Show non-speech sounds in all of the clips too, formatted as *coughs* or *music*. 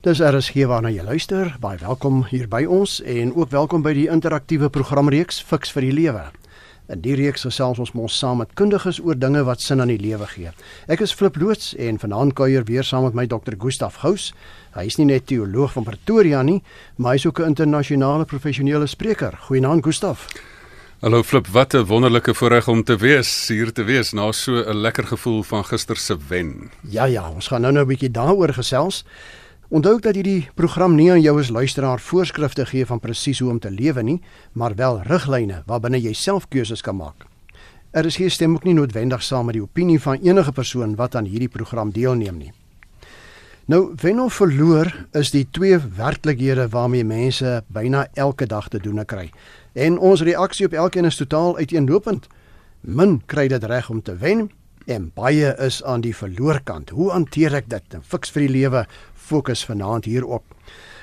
Dis RSG waarna jy luister. Baie welkom hier by ons en ook welkom by die interaktiewe programreeks Fix vir die Lewe. In die reeks gesels ons mos saam met kundiges oor dinge wat sin aan die lewe gee. Ek is Flip loods en vanaand kuier weer saam met my Dr. Gustaf Gous. Hy is nie net teoloog van Pretoria nie, maar hy is ook 'n internasionale professionele spreker. Goeienaand Gustaf. Hallo Flip, wat 'n wonderlike voorreg om te wees hier te wees na so 'n lekker gevoel van gister se wen. Ja ja, ons gaan nou nou 'n bietjie daaroor gesels. Onthou dat hierdie program nie aan jou as luisteraar voorskrifte gee van presies hoe om te lewe nie, maar wel riglyne waarbinne jy self keuses kan maak. Er is hier stem ook nie noodwendig saam met die opinie van enige persoon wat aan hierdie program deelneem nie. Nou, wen of verloor is die twee werklikhede waarmee mense byna elke dag te doen kry. En ons reaksie op elkeen is totaal uiteenlopend. Min kry dit reg om te wen en baie is aan die verloorkant. Hoe hanteer ek dit? En fiks vir die lewe fokus vanaand hierop.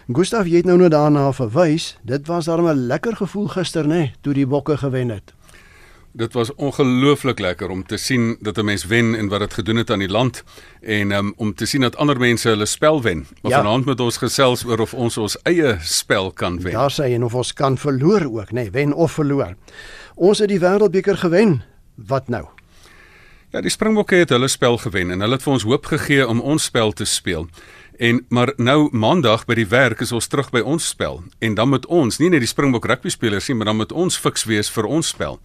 Gustav, jy het nou net daarna verwys. Dit was darem 'n lekker gevoel gister, nê, nee, toe die bokke gewen het. Dit was ongelooflik lekker om te sien dat 'n mens wen en wat dit gedoen het aan die land en um, om te sien dat ander mense hulle spel wen. Maar ja. vanaand met ons gesels oor of ons ons eie spel kan wen. Daar sê en of ons kan verloor ook, nê, nee, wen of verloor. Ons het die wêreldbeker gewen. Wat nou? Ja, die Springbokke het hulle spel gewen en hulle het vir ons hoop gegee om ons spel te speel. En maar nou maandag by die werk is ons terug by ons spel en dan moet ons nie net die Springbok rugby spelers sien maar dan moet ons fiks wees vir ons spel.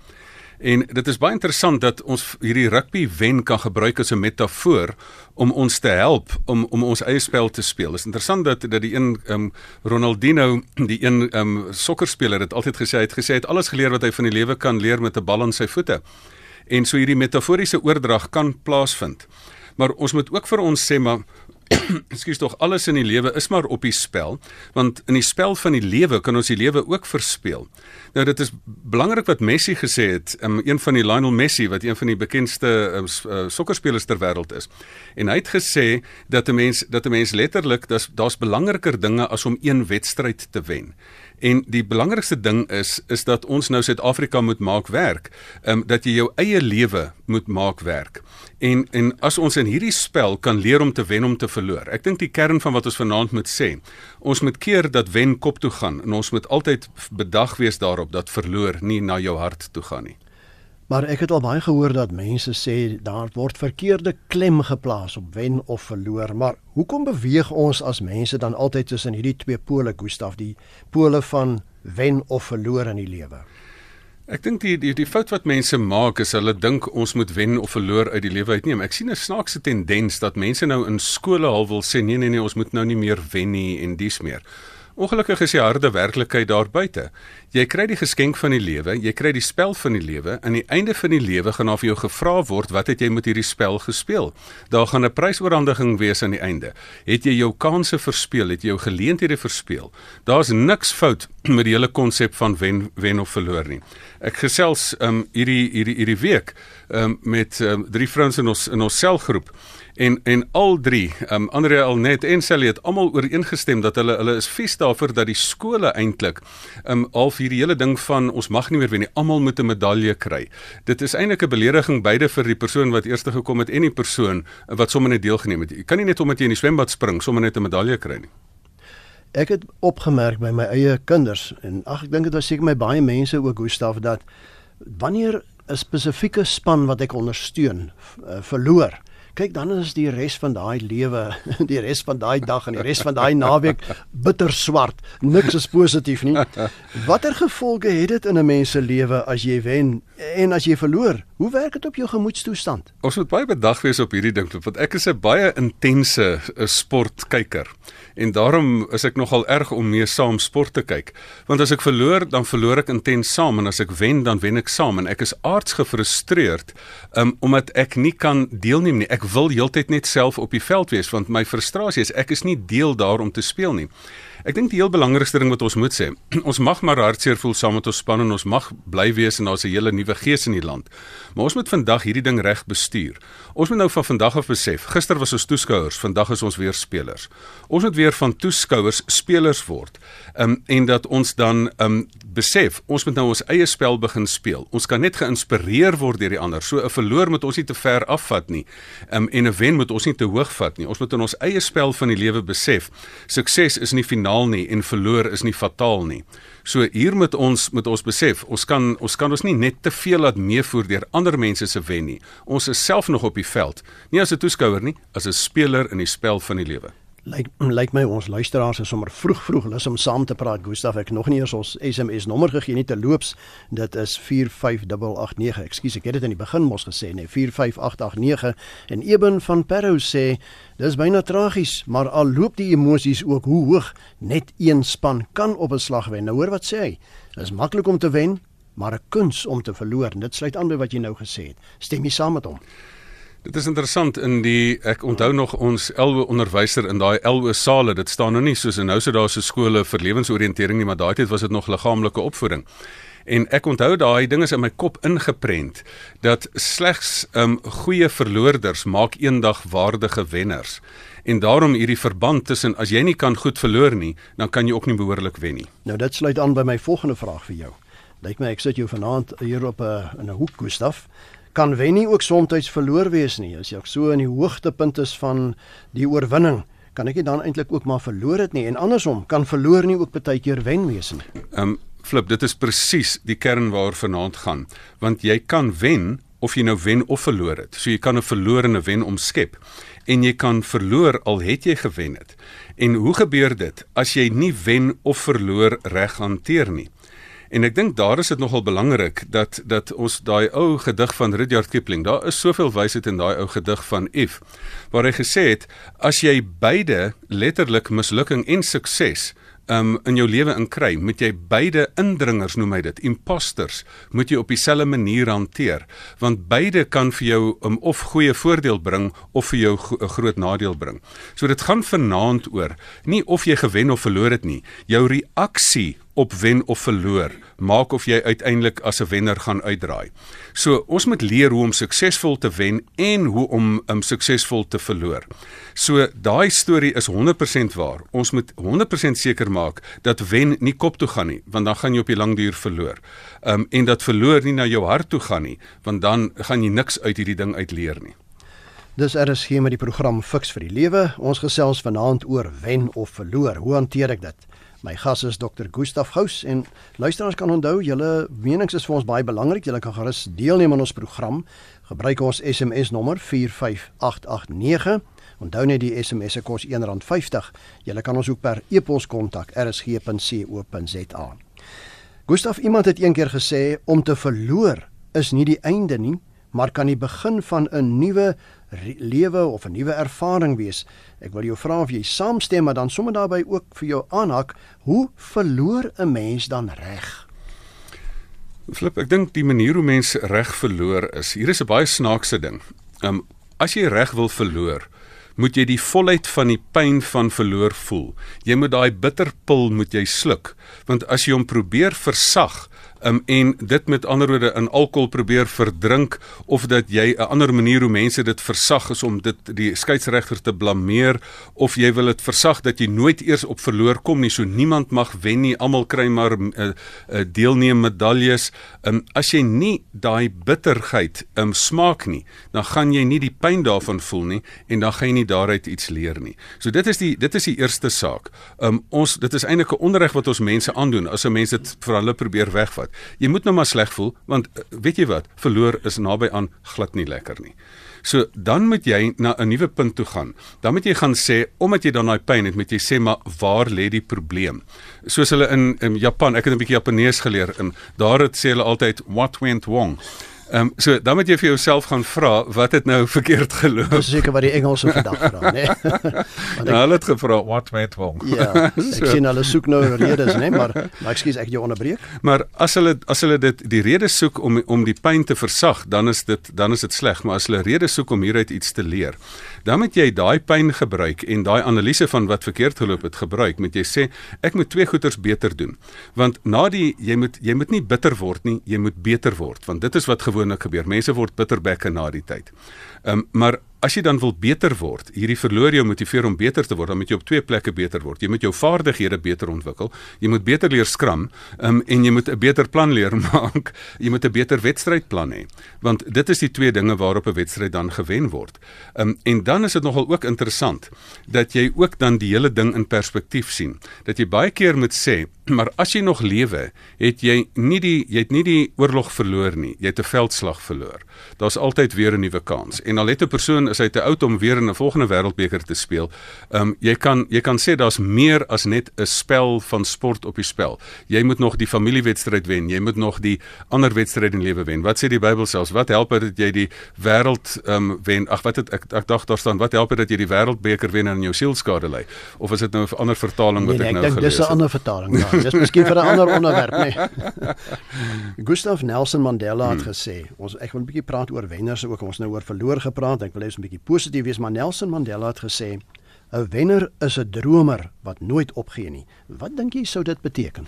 En dit is baie interessant dat ons hierdie rugby wen kan gebruik as 'n metafoor om ons te help om om ons eie spel te speel. Dit is interessant dat dat die een um, Ronaldinho, die een um, sokkerspeler het altyd gesê hy het gesê hy het alles geleer wat hy van die lewe kan leer met 'n bal aan sy voete. En so hierdie metaforiese oordrag kan plaasvind. Maar ons moet ook vir ons sê maar *coughs* ekskuus tog alles in die lewe is maar op die spel want in die spel van die lewe kan ons die lewe ook verspeel. Nou dit is belangrik wat Messi gesê het, um, een van die Lionel Messi wat een van die bekendste um, uh, sokkerspelers ter wêreld is. En hy het gesê dat 'n mens dat 'n mens letterlik daar's daar's belangriker dinge as om een wedstryd te wen. En die belangrikste ding is is dat ons nou Suid-Afrika moet maak werk. Ehm um, dat jy jou eie lewe moet maak werk. En en as ons in hierdie spel kan leer om te wen om te verloor. Ek dink die kern van wat ons vanaand moet sê, ons moet keer dat wen kop toe gaan en ons moet altyd bedag wees daarop dat verloor nie na jou hart toe gaan nie. Maar ek het al baie gehoor dat mense sê daar word verkeerde klem geplaas op wen of verloor, maar hoekom beweeg ons as mense dan altyd tussen hierdie twee pole, Gustaf, die pole van wen of verloor in die lewe? Ek dink die, die die fout wat mense maak is hulle dink ons moet wen of verloor uit die lewe uitneem. Ek sien 'n snaakse tendens dat mense nou in skole al wil sê nee nee nee, ons moet nou nie meer wen nie en dis meer. Ongelukkig is die harde werklikheid daar buite. Jy kry die geskenk van die lewe, jy kry die spel van die lewe. Aan die einde van die lewe gaan af jou gevra word wat het jy met hierdie spel gespeel? Daar gaan 'n prysoorhandiging wees aan die einde. Het jy jou kansse verspeel? Het jy jou geleenthede verspeel? Daar's niks fout *clears throat* met die hele konsep van wen wen of verloor nie. Ek gesels um hierdie hierdie hierdie week um met um, drie vrouens in ons in ons selgroep en en al drie, um Andrea Alnet en Sally het almal ooreengestem dat hulle hulle is vies daarvoor dat die skole eintlik um half hierdie hele ding van ons mag nie meer wen nie, almal moet 'n medalje kry. Dit is eintlik 'n belediging beide vir die persoon wat eers gekom het en die persoon wat sommer net deelgeneem het. Jy kan nie net omdat jy in die swembad spring sommer net 'n medalje kry nie. Ek het opgemerk by my eie kinders en ag ek dink dit was seker my baie mense ook Gustaf dat wanneer 'n spesifieke span wat ek ondersteun uh, verloor kyk dan is die res van daai lewe, *laughs* die res van daai dag en die res van daai naweek bitter swart. Niks is positief nie. Watter gevolge het dit in 'n mens se lewe as jy wen en as jy verloor? Hoe werk dit op jou gemoedstoestand? Ons moet baie bedag wees op hierdie ding want ek is 'n baie intense eh, sportkyker en daarom is ek nogal erg om mee saam sport te kyk. Want as ek verloor, dan verloor ek intens saam en as ek wen, dan wen ek saam en ek is aards gefrustreerd um, omdat ek nie kan deelneem nie. Ek wil heeltyd net self op die veld wees want my frustrasie is ek is nie deel daar om te speel nie. Ek dink die heel belangrikste ding wat ons moet sê, *clears throat* ons mag maar hartseer voel saam met ons span en ons mag bly wees en daar's 'n hele nuwe gees in die land. Maar ons moet vandag hierdie ding reg bestuur. Ons moet nou van vandag af besef, gister was ons toeskouers, vandag is ons weer spelers. Ons moet weer van toeskouers spelers word. Um en dat ons dan um besef ons moet nou ons eie spel begin speel. Ons kan net geïnspireer word deur die ander. So 'n verloor moet ons nie te ver afvat nie. Um, en 'n wen moet ons nie te hoog vat nie. Ons moet in ons eie spel van die lewe besef. Sukses is nie finaal nie en verloor is nie fataal nie. So hier moet ons moet ons besef, ons kan ons kan ons nie net te veel laat meevoer deur ander mense se wen nie. Ons is self nog op die veld, nie as 'n toeskouer nie, as 'n speler in die spel van die lewe. Lyk lyk my ons luisteraars is sommer vroeg vroeg lus om saam te praat. Gustaf, ek nog nie eens ons SMS nommer gegee nie te loops. Dit is 45889. Ekskuus, ek het dit in die begin mos gesê, nee, 45889 en Eben van Parow sê dis byna tragies, maar al loop die emosies ook hoe hoog, net een span kan op 'n slag wen. Nou hoor wat sê hy. Dis maklik om te wen, maar 'n kuns om te verloor. Dit sluit aan by wat jy nou gesê het. Stem jy saam met hom? Dit is interessant in die ek onthou nog ons elwe onderwyser in daai elwe sale dit staan nou nie soos en nou sit daar so skole vir lewensoriëntering nie maar daai tyd was dit nog liggaamlike opvoeding. En ek onthou daai ding is in my kop ingeprent dat slegs um goeie verloorders maak eendag waardige wenners. En daarom hierdie verband tussen as jy nie kan goed verloor nie, dan kan jy ook nie behoorlik wen nie. Nou dit sluit aan by my volgende vraag vir jou. Lyk my ek sit jou vanaand hier op 'n in 'n hoek Gustaf kan wen nie ook soms verloor wees nie. As jy so in die hoogtepunt is van die oorwinning, kan ek dit dan eintlik ook maar verloor het nie en andersom kan verloor nie ook baie keer wen wees nie. Ehm um, flip, dit is presies die kern waar vanaand gaan, want jy kan wen of jy nou wen of verloor het. So jy kan 'n verloor en 'n wen omskep en jy kan verloor al het jy gewen het. En hoe gebeur dit as jy nie wen of verloor reg hanteer nie? En ek dink daar is dit nogal belangrik dat dat ons daai ou gedig van Rudyard Kipling, daar is soveel wysheid in daai ou gedig van If, waar hy gesê het as jy beide letterlik mislukking en sukses um in jou lewe inkry, moet jy beide indringers noem hy dit, imposters, moet jy op dieselfde manier hanteer, want beide kan vir jou um, of goeie voordeel bring of vir jou 'n groot nadeel bring. So dit gaan vanaand oor nie of jy gewen of verloor het nie, jou reaksie op wen of verloor maak of jy uiteindelik as 'n wenner gaan uitdraai. So ons moet leer hoe om suksesvol te wen en hoe om um, suksesvol te verloor. So daai storie is 100% waar. Ons moet 100% seker maak dat wen nie kop toe gaan nie, want dan gaan jy op die lang duur verloor. Um en dat verloor nie na jou hart toe gaan nie, want dan gaan jy niks uit hierdie ding uitleer nie. Dis RSG met die program Fix vir die Lewe. Ons gesels vanaand oor wen of verloor. Hoe hanteer ek dit? My gas is Dr. Gustaf Gous en luisteraars kan onthou julle menings is vir ons baie belangrik. Julle kan gerus deelneem aan ons program. Gebruik ons SMS nommer 45889. Onthou net die SMS se kos R1.50. Julle kan ons ook per e-pos kontak rsg.co.za. Gustaf iemand het eendag gesê om te verloor is nie die einde nie, maar kan die begin van 'n nuwe lewe of 'n nuwe ervaring wees. Ek wil jou vra of jy saamstem, maar dan sommer daarbey ook vir jou aanhak, hoe verloor 'n mens dan reg? Flip, ek dink die manier hoe mense reg verloor is, hier is 'n baie snaakse ding. Ehm um, as jy reg wil verloor, moet jy die volheid van die pyn van verloor voel. Jy moet daai bitterpil moet jy sluk, want as jy hom probeer versag, um, en dit met ander woorde in alkohol probeer verdrink of dat jy 'n ander manier hoe mense dit versag is om dit die skeieregter te blameer of jy wil dit versag dat jy nooit eers op verloor kom nie. So niemand mag wen nie. Almal kry maar 'n uh, uh, deelneem medaljes. Um, as jy nie daai bitterheid um, smaak nie dan gaan jy nie die pyn daarvan voel nie en dan gaan jy nie daaruit iets leer nie. So dit is die dit is die eerste saak. Um, ons dit is eintlik 'n onderrig wat ons mense aandoen. As 'n mens dit vir hulle probeer wegvat Jy moet nou maar sleg voel want eh, weet jy wat, verloor is naby aan glad nie lekker nie. So dan moet jy na 'n nuwe punt toe gaan. Dan moet jy gaan sê omdat jy dan daai pyn het, moet jy sê maar waar lê die probleem? Soos hulle in in Japan, ek het 'n bietjie Japanees geleer en daar het sê hulle altyd what went wrong. Ehm um, so dan moet jy vir jouself gaan vra wat het nou *laughs* verkeerd geloop. Dis seker wat die Engelse vandag vra, *laughs* né? Nou hulle het gevra what went wrong. Ja. *laughs* Ek so. sien hulle soek nou redes, né, maar maar ekskuus ek jou onderbreek. Maar as hulle as hulle dit die redes soek om om die pyn te versag, dan is dit dan is dit sleg, maar as hulle redes soek om hieruit iets te leer, dan moet jy daai pyn gebruik en daai analise van wat verkeerd geloop het gebruik, moet jy sê ek moet twee goeters beter doen. Want na die jy moet jy moet nie bitter word nie, jy moet beter word, want dit is wat gewoon gewoonlik gebeur. Mense word bitterbekke na die tyd. Ehm um, maar as jy dan wil beter word, hierdie verloor jou motiveer om beter te word, dan moet jy op twee plekke beter word. Jy moet jou vaardighede beter ontwikkel. Jy moet beter leer skram, um, en jy moet 'n beter plan leer *laughs* maak. Jy moet 'n beter wedstrydplan hê. Want dit is die twee dinge waarop 'n wedstryd dan gewen word. Um, en dan is dit nogal ook interessant dat jy ook dan die hele ding in perspektief sien. Dat jy baie keer moet sê, *clears throat* maar as jy nog lewe, het jy nie die jy het nie die oorlog verloor nie. Jy het 'n veldslag verloor. Daar's altyd weer 'n nuwe kans. En al het 'n persoon is hy te oud om weer in 'n volgende wêreldbeker te speel. Ehm um, jy kan jy kan sê daar's meer as net 'n spel van sport op die spel. Jy moet nog die familiewedstryd wen. Jy moet nog die ander wedstryde in lewe wen. Wat sê die Bybel selfs? Wat help dit dat jy die wêreld ehm um, wen? Ag wat het ek ek dink daar staan wat help dit dat jy die wêreldbeker wen en jou siel skade ly? Of is dit nou 'n ander vertaling wat nee, ek nee, nou ek gelees het? Dis 'n ander vertaling. Ja. Dis miskien vir 'n ander onderwerp, nee. *laughs* Gustav Nelson Mandela het hmm. gesê, ons ek wil 'n bietjie praat oor wenners ook. Ons nou oor verloor gepraat. Ek wil ons 'n bietjie positief wees, maar Nelson Mandela het gesê 'n wenner is 'n dromer wat nooit opgee nie. Wat dink jy sou dit beteken?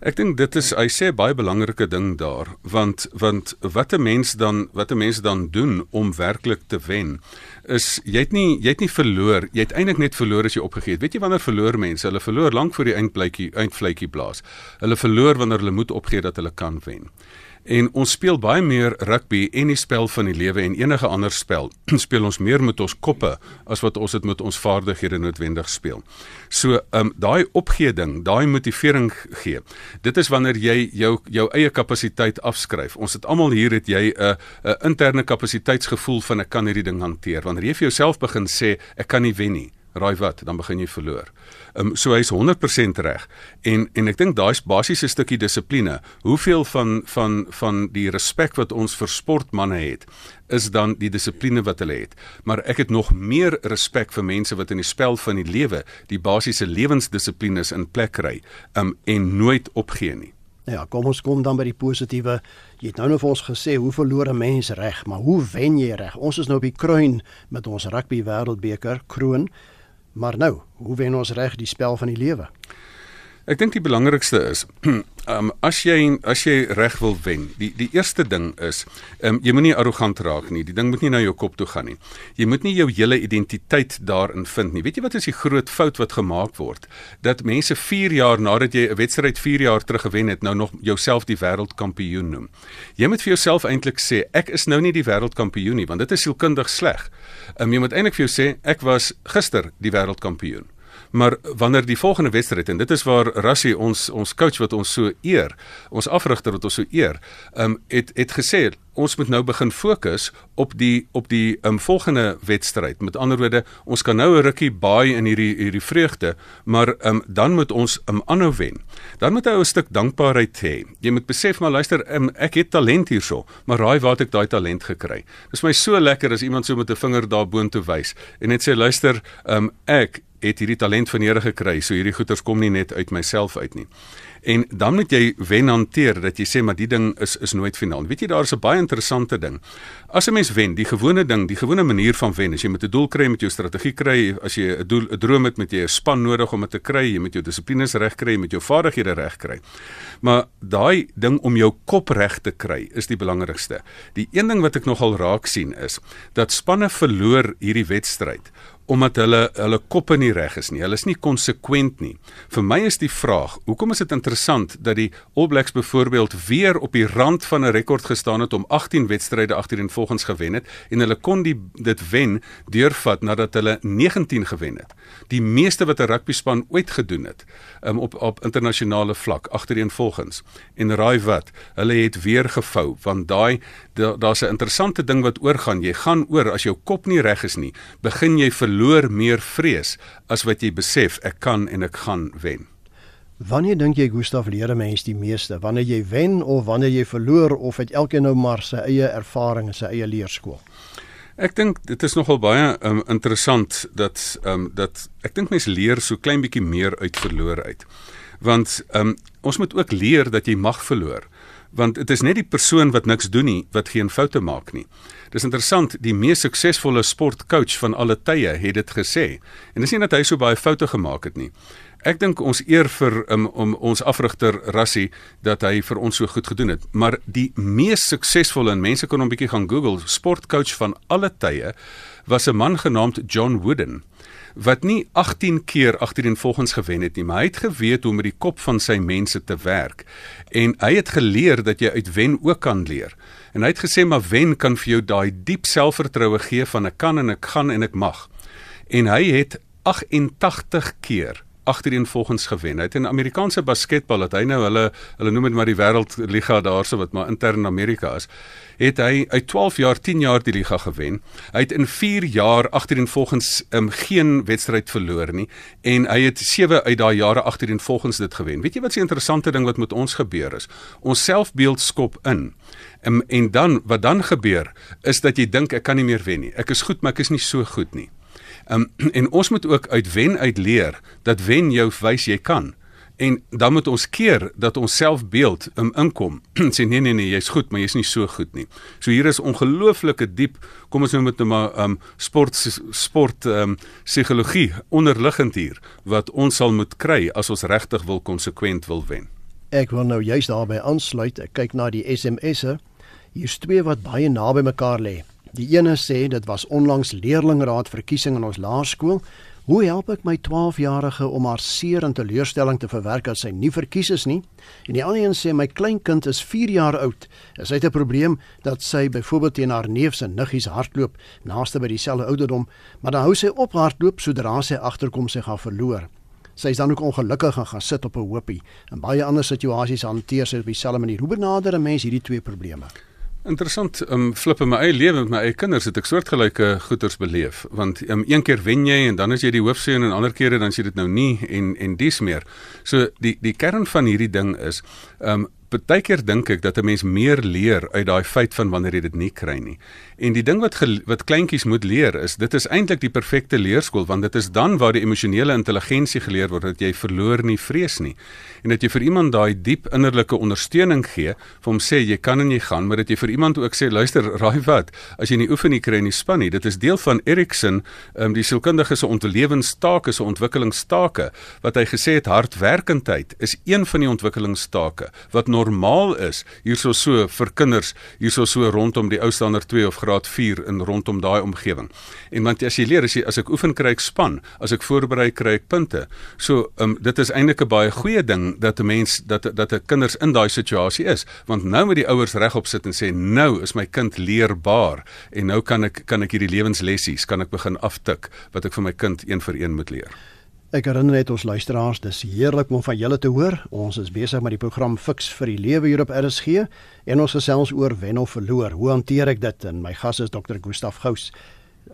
Ek dink dit is hy sê baie belangrike ding daar, want want wat 'n mens dan wat 'n mens dan doen om werklik te wen is jy het nie jy het nie verloor, jy het eintlik net verloor as jy opgegee het. Weet jy wanneer verloor mense? Hulle verloor lank voor die eindpleitjie eindvletjie blaas. Hulle verloor wanneer hulle moet opgee dat hulle kan wen. En ons speel baie meer rugby en die spel van die lewe en enige ander spel. *clears throat* speel ons meer met ons koppe as wat ons dit met ons vaardighede noodwendig speel. So, ehm um, daai opgee ding, daai motivering gee. Dit is wanneer jy jou jou eie kapasiteit afskryf. Ons het almal hier het jy 'n 'n interne kapasiteitsgevoel van ek kan hierdie ding hanteer. Wanneer jy vir jouself begin sê ek kan nie wen nie, raai wat, dan begin jy verloor. Ehm um, so hy's 100% reg. En en ek dink daai's basiese stukkie dissipline. Hoeveel van van van die respek wat ons vir sportmense het, is dan die dissipline wat hulle het. Maar ek het nog meer respek vir mense wat in die spel van die lewe die basiese lewensdissiplines in plek kry, ehm um, en nooit opgee nie. Ja, kom ons kom dan by die positiewe. Jy het nou nog vir ons gesê hoe verloor 'n mens reg, maar hoe wen jy reg? Ons is nou op die kruin met ons rugby wêreldbeker kroon. Maar nou, hoe wen ons reg die spel van die lewe? Ek dink die belangrikste is, *clears throat* um, as jy as jy reg wil wen, die die eerste ding is, um, jy moenie arrogant raak nie. Die ding moet nie na jou kop toe gaan nie. Jy moet nie jou hele identiteit daarin vind nie. Weet jy wat is die groot fout wat gemaak word? Dat mense 4 jaar nadat jy 'n wedstryd 4 jaar terug gewen het, nou nog jouself die wêreldkampioen noem. Jy moet vir jouself eintlik sê, ek is nou nie die wêreldkampioen nie, want dit is sielkundig sleg. Um, jy moet eintlik vir jou sê, ek was gister die wêreldkampioen. Maar wanneer die volgende wedstryd en dit is waar Rassie ons ons coach wat ons so eer, ons afrigter wat ons so eer, um, het het gesê ons moet nou begin fokus op die op die um, volgende wedstryd. Met ander woorde, ons kan nou 'n rukkie baai in hierdie hierdie vreugde, maar um, dan moet ons um, aanhou wen. Dan moet jy 'n stuk dankbaarheid hê. Jy moet besef maar luister, um, ek het talent hierso, maar raai waar ek daai talent gekry? Dis my so lekker as iemand so met 'n vinger daarboontoe wys en net sê luister, um, ek het hierdie talent van Here gekry, so hierdie goeters kom nie net uit myself uit nie. En dan moet jy wen hanteer dat jy sê maar die ding is is nooit finaal. Weet jy daar is 'n baie interessante ding. As 'n mens wen, die gewone ding, die gewone manier van wen, as jy met 'n doel kry, met jou strategie kry, as jy 'n doel 'n droom het met jy 'n span nodig om dit te kry, jy moet jou dissiplines reg kry, met jou vaardighede reg kry. Maar daai ding om jou kop reg te kry is die belangrikste. Die een ding wat ek nogal raak sien is dat spanne verloor hierdie wedstryd omdat hulle hulle koppe nie reg is nie. Hulle is nie konsekwent nie. Vir my is die vraag, hoekom is dit interessant dat die All Blacks byvoorbeeld weer op die rand van 'n rekord gestaan het om 18 wedstryde agtereenvolgens gewen het en hulle kon die dit wen deurvat nadat hulle 19 gewen het. Die meeste wat 'n rugby span ooit gedoen het um, op op internasionale vlak agtereenvolgens. En raai wat? Hulle het weer gevou want daai daar's 'n interessante ding wat oorgaan. Jy gaan oor as jou kop nie reg is nie, begin jy verloor meer vrees as wat jy besef ek kan en ek gaan wen. Wanneer dink jy Gustaf leer 'n mens die meeste? Wanneer jy wen of wanneer jy verloor of het elkeen nou maar sy eie ervaring en sy eie leerskool? Ek dink dit is nogal baie um, interessant dat um, dat ek dink mense leer so klein bietjie meer uit verloor uit. Want um, ons moet ook leer dat jy mag verloor want dit is net die persoon wat niks doen nie wat geen foute maak nie. Dis interessant, die mees suksesvolle sportcoach van alle tye het dit gesê. En dis nie dat hy so baie foute gemaak het nie. Ek dink ons eer vir um, om ons afrigter Rassie dat hy vir ons so goed gedoen het, maar die mees suksesvolle en mense kan hom bietjie gaan Google sportcoach van alle tye was 'n man genaamd John Wooden wat nie 18 keer agtereenvolgens gewen het nie, maar hy het geweet hoe om met die kop van sy mense te werk. En hy het geleer dat jy uit wen ook kan leer. En hy het gesê maar wen kan vir jou daai diep selfvertroue gee van ek kan en ek gaan en ek mag. En hy het 88 keer agtereenvolgens gewen. Hy het in Amerikaanse basketbal dat hy nou hulle hulle noem dit maar die wêreldliga daarso wat maar intern Amerika is het hy uit 12 jaar 10 jaar die liga gewen. Hy het in 4 jaar agtereenvolgens um, geen wedstryd verloor nie en hy het 7 uit daai jare agtereenvolgens dit gewen. Weet jy wat 'n interessante ding wat met ons gebeur is? Ons selfbeeld skop in. Um, en dan wat dan gebeur is dat jy dink ek kan nie meer wen nie. Ek is goed, maar ek is nie so goed nie. Um, *clears throat* en ons moet ook uit wen uit leer dat wen jou wys jy kan. En dan moet ons keer dat ons selfbeeld um, inkom. *clears throat* sê nee nee nee, jy's goed, maar jy's nie so goed nie. So hier is ongelooflike diep, kom ons noem dit nou maar um sport sport um psigologie onderliggend hier wat ons sal moet kry as ons regtig wil konsekwent wil wen. Ek wil nou juist daarbey aansluit. Ek kyk na die SMS'e. Hier's twee wat baie naby mekaar lê. Die ene sê dit was onlangs leerlingraad verkiesing in ons laerskool Hoe help ek my 12-jarige om haar seer en teleurstelling te verwerk as sy nie verkies is nie? En die ander een sê my kleinkind is 4 jaar oud. Is hy 'n probleem dat sy byvoorbeeld teen haar neef se niggies hardloop naaste by dieselfde ouderdom, maar dan hou sy op hardloop sodra sy agterkom sy gaan verloor. Sy is dan ook ongelukkig en gaan sit op 'n hoopie. In baie ander situasies hanteer sy op dieselfde manier. Hoe benader 'n mens hierdie twee probleme? Interessant, um flip in my eie lewe met my eie kinders het ek soortgelyke goeters beleef want um een keer wen jy en dan is jy die hoofseun en ander kere dan is jy dit nou nie en en dis meer. So die die kern van hierdie ding is um Partykeer dink ek dat 'n mens meer leer uit daai feit van wanneer jy dit nie kry nie. En die ding wat wat kleintjies moet leer is, dit is eintlik die perfekte leerskool want dit is dan waar die emosionele intelligensie geleer word dat jy verloor nie vrees nie. En dat jy vir iemand daai diep innerlike ondersteuning gee, vir hom sê jy kan en jy gaan, maar dat jy vir iemand ook sê luister, *laughs* raai wat, as jy nie oefen nie kry nie span nie. Dit is deel van Erikson, um, die sielkundige se ontlewenstake, se ontwikkelingstake wat hy gesê het hardwerkendheid is een van die ontwikkelingstake wat normaal is hierso so vir kinders hierso so rondom die ou standaard 2 of graad 4 in rondom daai omgewing. En want as jy leer as jy as ek oefen kry ek span, as ek voorberei kry ek punte. So um, dit is eintlik 'n baie goeie ding dat 'n mens dat dat 'n kinders in daai situasie is, want nou moet die ouers regop sit en sê nou is my kind leerbaar en nou kan ek kan ek hierdie lewenslessies kan ek begin aftik wat ek vir my kind een vir een moet leer. Ek herinner net ons luisteraars, dis heerlik om van julle te hoor. Ons is besig met die program Fix vir die Lewe hier op RSG en ons gesels oor wen of verloor. Hoe hanteer ek dit? En my gas is Dr. Gustaf Gous.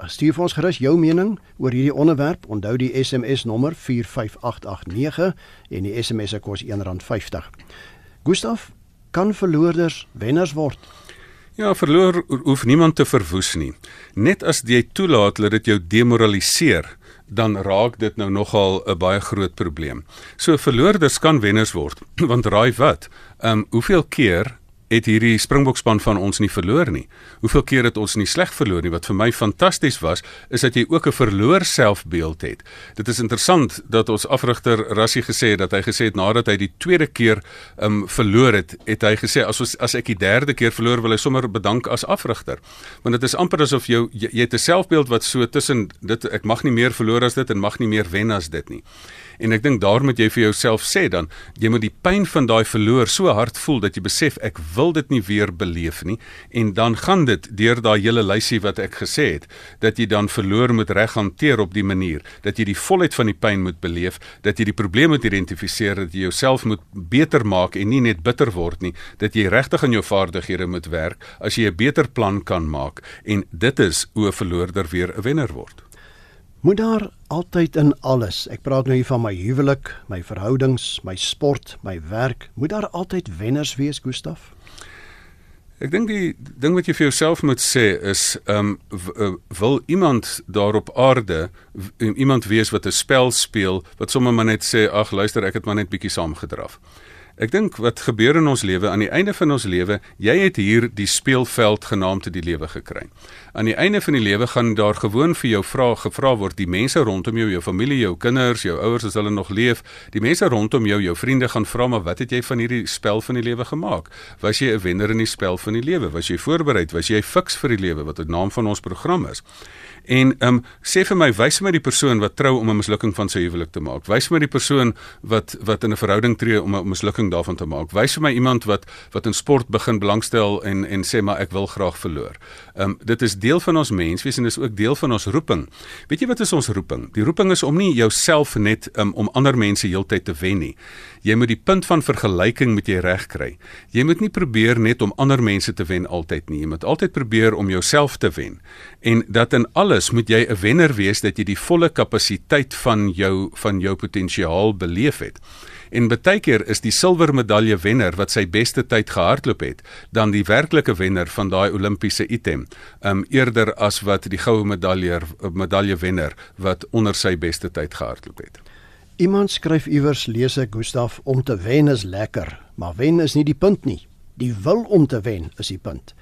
Stuur vir ons gerus jou mening oor hierdie onderwerp. Onthou die SMS nommer 45889 en die SMS se kos R1.50. Gustaf, kan verloorders wenners word? Ja, verloor hoef niemand te verwoes nie. Net as jy toelaat dat dit jou demoraliseer, dan raak dit nou nogal 'n baie groot probleem. So verloorders kan wenners word, *clears throat* want raai wat? Ehm um, hoeveel keer het hierdie Springbokspan van ons nie verloor nie. Hoeveel keer het ons nie sleg verloor nie? Wat vir my fantasties was, is dat jy ook 'n verloor selfbeeld het. Dit is interessant dat ons afrigter Rassie gesê het dat hy gesê het nadat hy die tweede keer um verloor het, het hy gesê as ons as ek die derde keer verloor wil hy sommer bedank as afrigter. Want dit is amper asof jou jy, jy het 'n selfbeeld wat so tussen dit ek mag nie meer verloor as dit en mag nie meer wen as dit nie. En ek dink daar moet jy vir jouself sê dan, jy moet die pyn van daai verloor so hard voel dat jy besef ek wil dit nie weer beleef nie en dan gaan dit deur daai hele lysie wat ek gesê het dat jy dan verloor moet reg hanteer op die manier dat jy die volheid van die pyn moet beleef, dat jy die probleem moet identifiseer, dat jy jouself moet beter maak en nie net bitter word nie, dat jy regtig aan jou vaardighede moet werk as jy 'n beter plan kan maak en dit is hoe 'n verloorder weer 'n wenner word. Moet daar altyd in alles, ek praat nou hier van my huwelik, my verhoudings, my sport, my werk, moet daar altyd wenners wees, Gustaf? Ek dink die ding wat jy vir jouself moet sê is, ehm um, wil iemand daar op aarde iemand wees wat 'n spel speel wat sommer maar net sê, ag luister, ek het maar net bietjie saamgedraf. Ek dink wat gebeur in ons lewe aan die einde van ons lewe, jy het hier die speelveld genaamd die lewe gekry. Aan die einde van die lewe gaan daar gewoon vir jou vra gevra word die mense rondom jou, jou familie, jou kinders, jou ouers as hulle nog leef, die mense rondom jou, jou vriende gaan vra maar wat het jy van hierdie spel van die lewe gemaak? Was jy 'n wenner in die spel van die lewe? Was jy voorberei? Was jy fiks vir die lewe wat die naam van ons program is? En ehm um, sê vir my, wys my die persoon wat trou om 'n mislukking van sy huwelik te maak. Wys my die persoon wat wat in 'n verhouding tree om 'n mislukking daarvan te maak. Wys vir my iemand wat wat in sport begin belangstel en en sê maar ek wil graag verloor. Ehm um, dit is deel van ons menswees en dis ook deel van ons roeping. Weet jy wat is ons roeping? Die roeping is om nie jouself net um, om ander mense heeltyd te wen nie. Jy moet die punt van vergelyking met jy reg kry. Jy moet nie probeer net om ander mense te wen altyd nie. Jy moet altyd probeer om jouself te wen. En dat in alles moet jy 'n wenner wees dat jy die volle kapasiteit van jou van jou potensiaal beleef het. En baie keer is die silwer medalje wenner wat sy beste tyd gehardloop het, dan die werklike wenner van daai Olimpiese item, um eerder as wat die goue medalje medalje wenner wat onder sy beste tyd gehardloop het. Iemand skryf iewers lees ek Gustaf om te wen is lekker, maar wen is nie die punt nie. Die wil om te wen is die punt.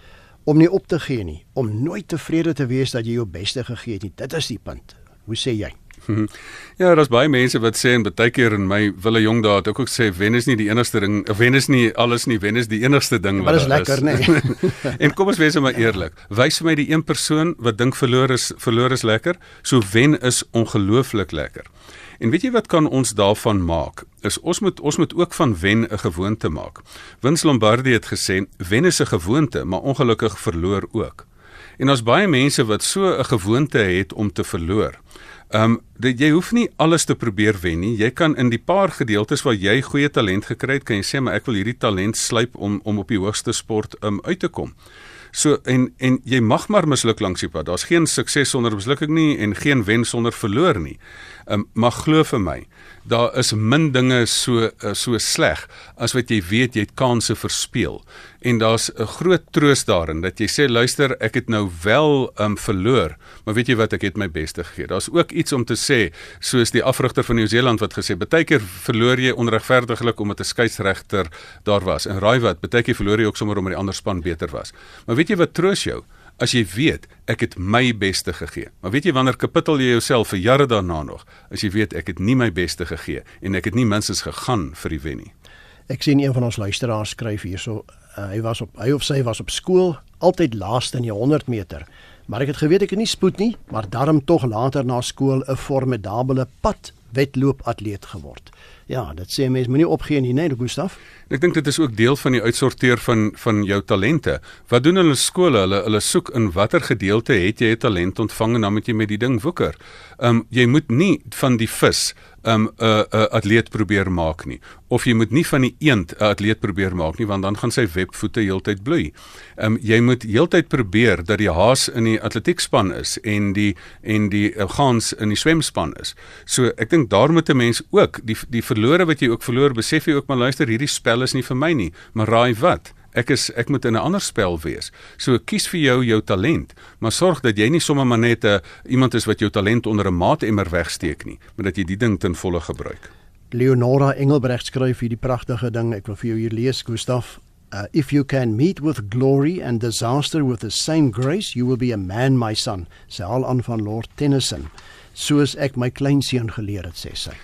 Om nie op te gee nie, om nooit tevrede te wees dat jy jou beste gegee het nie. Dit is die punt. Hoe sê jy? Ja, daar's baie mense wat sê en baie keer in my wille jong dae het ek ook sê wen is nie die enigste ding, wen is nie alles nie, wen is die enigste ding wat is. Maar dis lekker, nê. Nee. *laughs* en kom ons wees maar eerlik. Wys vir my die een persoon wat dink verloor is verloor is lekker, so wen is ongelooflik lekker. En weet jy wat kan ons daarvan maak? Is ons moet ons moet ook van wen 'n gewoonte maak. Vince Lombardi het gesê wen is 'n gewoonte, maar ongelukkig verloor ook. En daar's baie mense wat so 'n gewoonte het om te verloor. Ehm um, jy hoef nie alles te probeer wen nie. Jy kan in die paar gedeeltes waar jy goeie talent gekry het, kan jy sê maar ek wil hierdie talent slyp om om op die hoogste sport um, uit te kom. So en en jy mag maar misluk langs die pad. Daar's geen sukses sonder mislukking nie en geen wen sonder verloor nie. Um, maar glo vir my, daar is min dinge so uh, so sleg as wat jy weet jy het kansse verspeel. En daar's 'n groot troos daarin dat jy sê luister, ek het nou wel um verloor, maar weet jy wat, ek het my beste gegee. Daar's ook iets om te sê, soos die afrigter van Nieu-Seeland wat gesê, baie keer verloor jy onregverdiglik omdat 'n skeieregter daar was. En raai wat, baie keer verloor jy ook sommer omdat die ander span beter was. Maar weet jy wat troos jou? As jy weet ek het my beste gegee. Maar weet jy wanneer kapittel jy jouself vir jare daarna nog as jy weet ek het nie my beste gegee en ek het nie minstens gegaan vir die wen nie. Ek sien een van ons luisteraars skryf hierso uh, hy was op hy of sy was op skool altyd laaste in die 100 meter. Maar ek het geweet ek het nie spoed nie, maar daarom tog later na skool 'n formidable pad wedloop atleet geword. Ja, dit sê mense moenie opgee nie, nee, Gustaf. Ek dink dit is ook deel van die uitsorteer van van jou talente. Wat doen hulle skole? Hulle hulle soek in watter gedeelte het jy 'n talent ontvang en dan moet jy met die ding woeker. Ehm um, jy moet nie van die vis 'n um, 'n uh, uh, atleet probeer maak nie of jy moet nie van die eend 'n atleet probeer maak nie want dan gaan sy webvoete heeltyd bloei. Ehm um, jy moet heeltyd probeer dat die haas in die atletiekspan is en die en die uh, gans in die swemspan is. So ek dink daar moet 'n mens ook die die verlore wat jy ook verloor besef jy ook maar luister hierdie spel is nie vir my nie, maar raai wat? Ek is ek moet in 'n ander spel wees. So kies vir jou jou talent, maar sorg dat jy nie sommer maar net 'n uh, iemand is wat jou talent onder 'n maatemmer wegsteek nie, maar dat jy die ding ten volle gebruik. Leonora Engelbrecht skryf hierdie pragtige ding. Ek wil vir jou hier lees, Gustaf. Uh, if you can meet with glory and disaster with the same grace, you will be a man, my son. Sê al aan van Lord Tennyson. Soos ek my kleinseun geleer het, sê sy.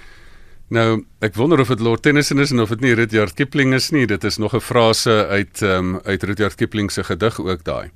Nou, ek wonder of dit Lord Tennyson is en of dit nie Rudyard Kipling is nie. Dit is nog 'n frase uit ehm um, uit Rudyard Kipling se gedig ook daai.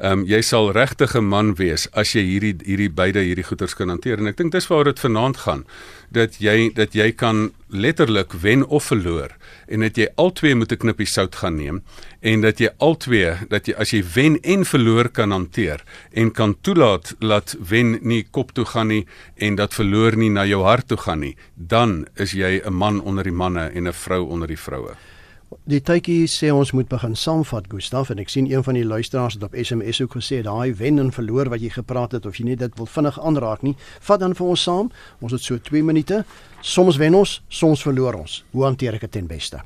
Ehm um, jy sal regtig 'n man wees as jy hierdie hierdie beide hierdie goeters kan hanteer. En ek dink dis waar dit vanaand gaan. Dat jy dat jy kan letterlik wen of verloor en dat jy albei moet 'n knippie sout gaan neem en dat jy albei dat jy as jy wen en verloor kan hanteer en kan toelaat laat wen nie kop toe gaan nie en dat verloor nie na jou hart toe gaan nie dan is jy 'n man onder die manne en 'n vrou onder die vroue Die tydjie sê ons moet begin saamvat Gustaf en ek sien een van die luisteraars het op SMS ook gesê daai wen en verloor wat jy gepraat het of jy net dit wil vinnig aanraak nie vat dan vir ons saam. Ons het so 2 minute. Soms wen ons soms verloor ons. Hoe hanteer ek dit ten beste?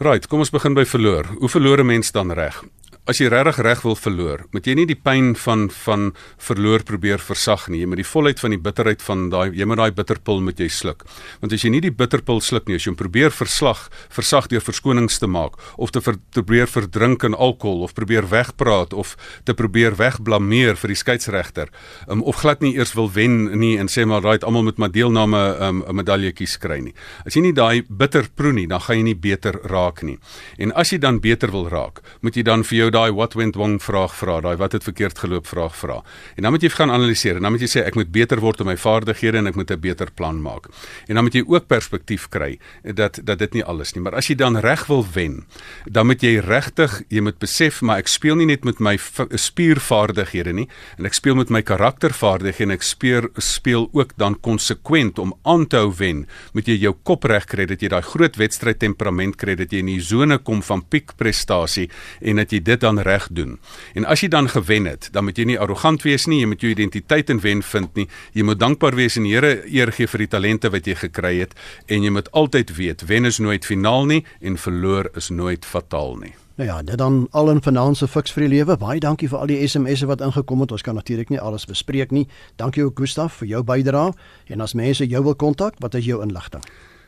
Right kom ons begin by verloor. Hoe verloor 'n mens dan reg as jy regtig reg wil verloor, moet jy nie die pyn van van verloor probeer versag nie. Jy moet die volheid van die bitterheid van daai jy moet daai bitterpil moet jy sluk. Want as jy nie die bitterpil sluk nie, as jy hom probeer verslag, versag deur verskonings te maak of te, ver, te probeer verdrink in alkohol of probeer wegpraat of te probeer wegblameer vir die skeieregter, um, of glad nie eers wil wen nie en sê maar right almal moet maar deelname 'n um, medaljetjies kry nie. As jy nie daai bitter proe nie, dan gaan jy nie beter raak nie. En as jy dan beter wil raak, moet jy dan vir jou daai what went wrong vraag vra, daai wat het verkeerd geloop vraag vra. En dan moet jy gaan analiseer en dan moet jy sê ek moet beter word in my vaardighede en ek moet 'n beter plan maak. En dan moet jy ook perspektief kry dat dat dit nie alles nie, maar as jy dan reg wil wen, dan moet jy regtig, jy moet besef maar ek speel nie net met my spiervaardighede nie en ek speel met my karaktervaardighede en ek speel speel ook dan konsekwent om aan te hou wen. Moet jy jou kop reg kry dat jy daai groot wedstryd temperament kry dat jy in die sone kom van piekprestasie en dat jy dit dan reg doen. En as jy dan gewen het, dan moet jy nie arrogant wees nie, jy moet jou identiteit in wen vind nie. Jy moet dankbaar wees en die Here eer gee vir die talente wat jy gekry het en jy moet altyd weet wen is nooit finaal nie en verloor is nooit fataal nie. Nou ja, dit dan al in finansiële fiks vir die lewe. Baie dankie vir al die SMS'e wat ingekom het. Ons kan natuurlik nie alles bespreek nie. Dankie ook Gustaf vir jou bydrae. En as mense jou wil kontak, wat is jou inligting?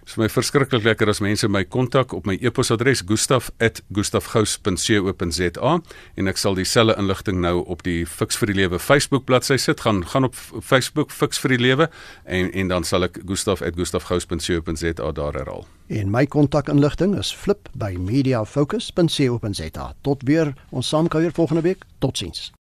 Dit is my verskriklik lekker as mense my kontak op my e-posadres gustaf@gustafgous.co.za en ek sal dieselfde inligting nou op die Fix vir die Lewe Facebook bladsy sit. Gaan gaan op Facebook Fix vir die Lewe en en dan sal ek gustaf@gustafgous.co.za daar herhaal. En my kontakinligting is flip by mediafocus.co.za. Tot weer ons saamkuier volgende week. Totsiens.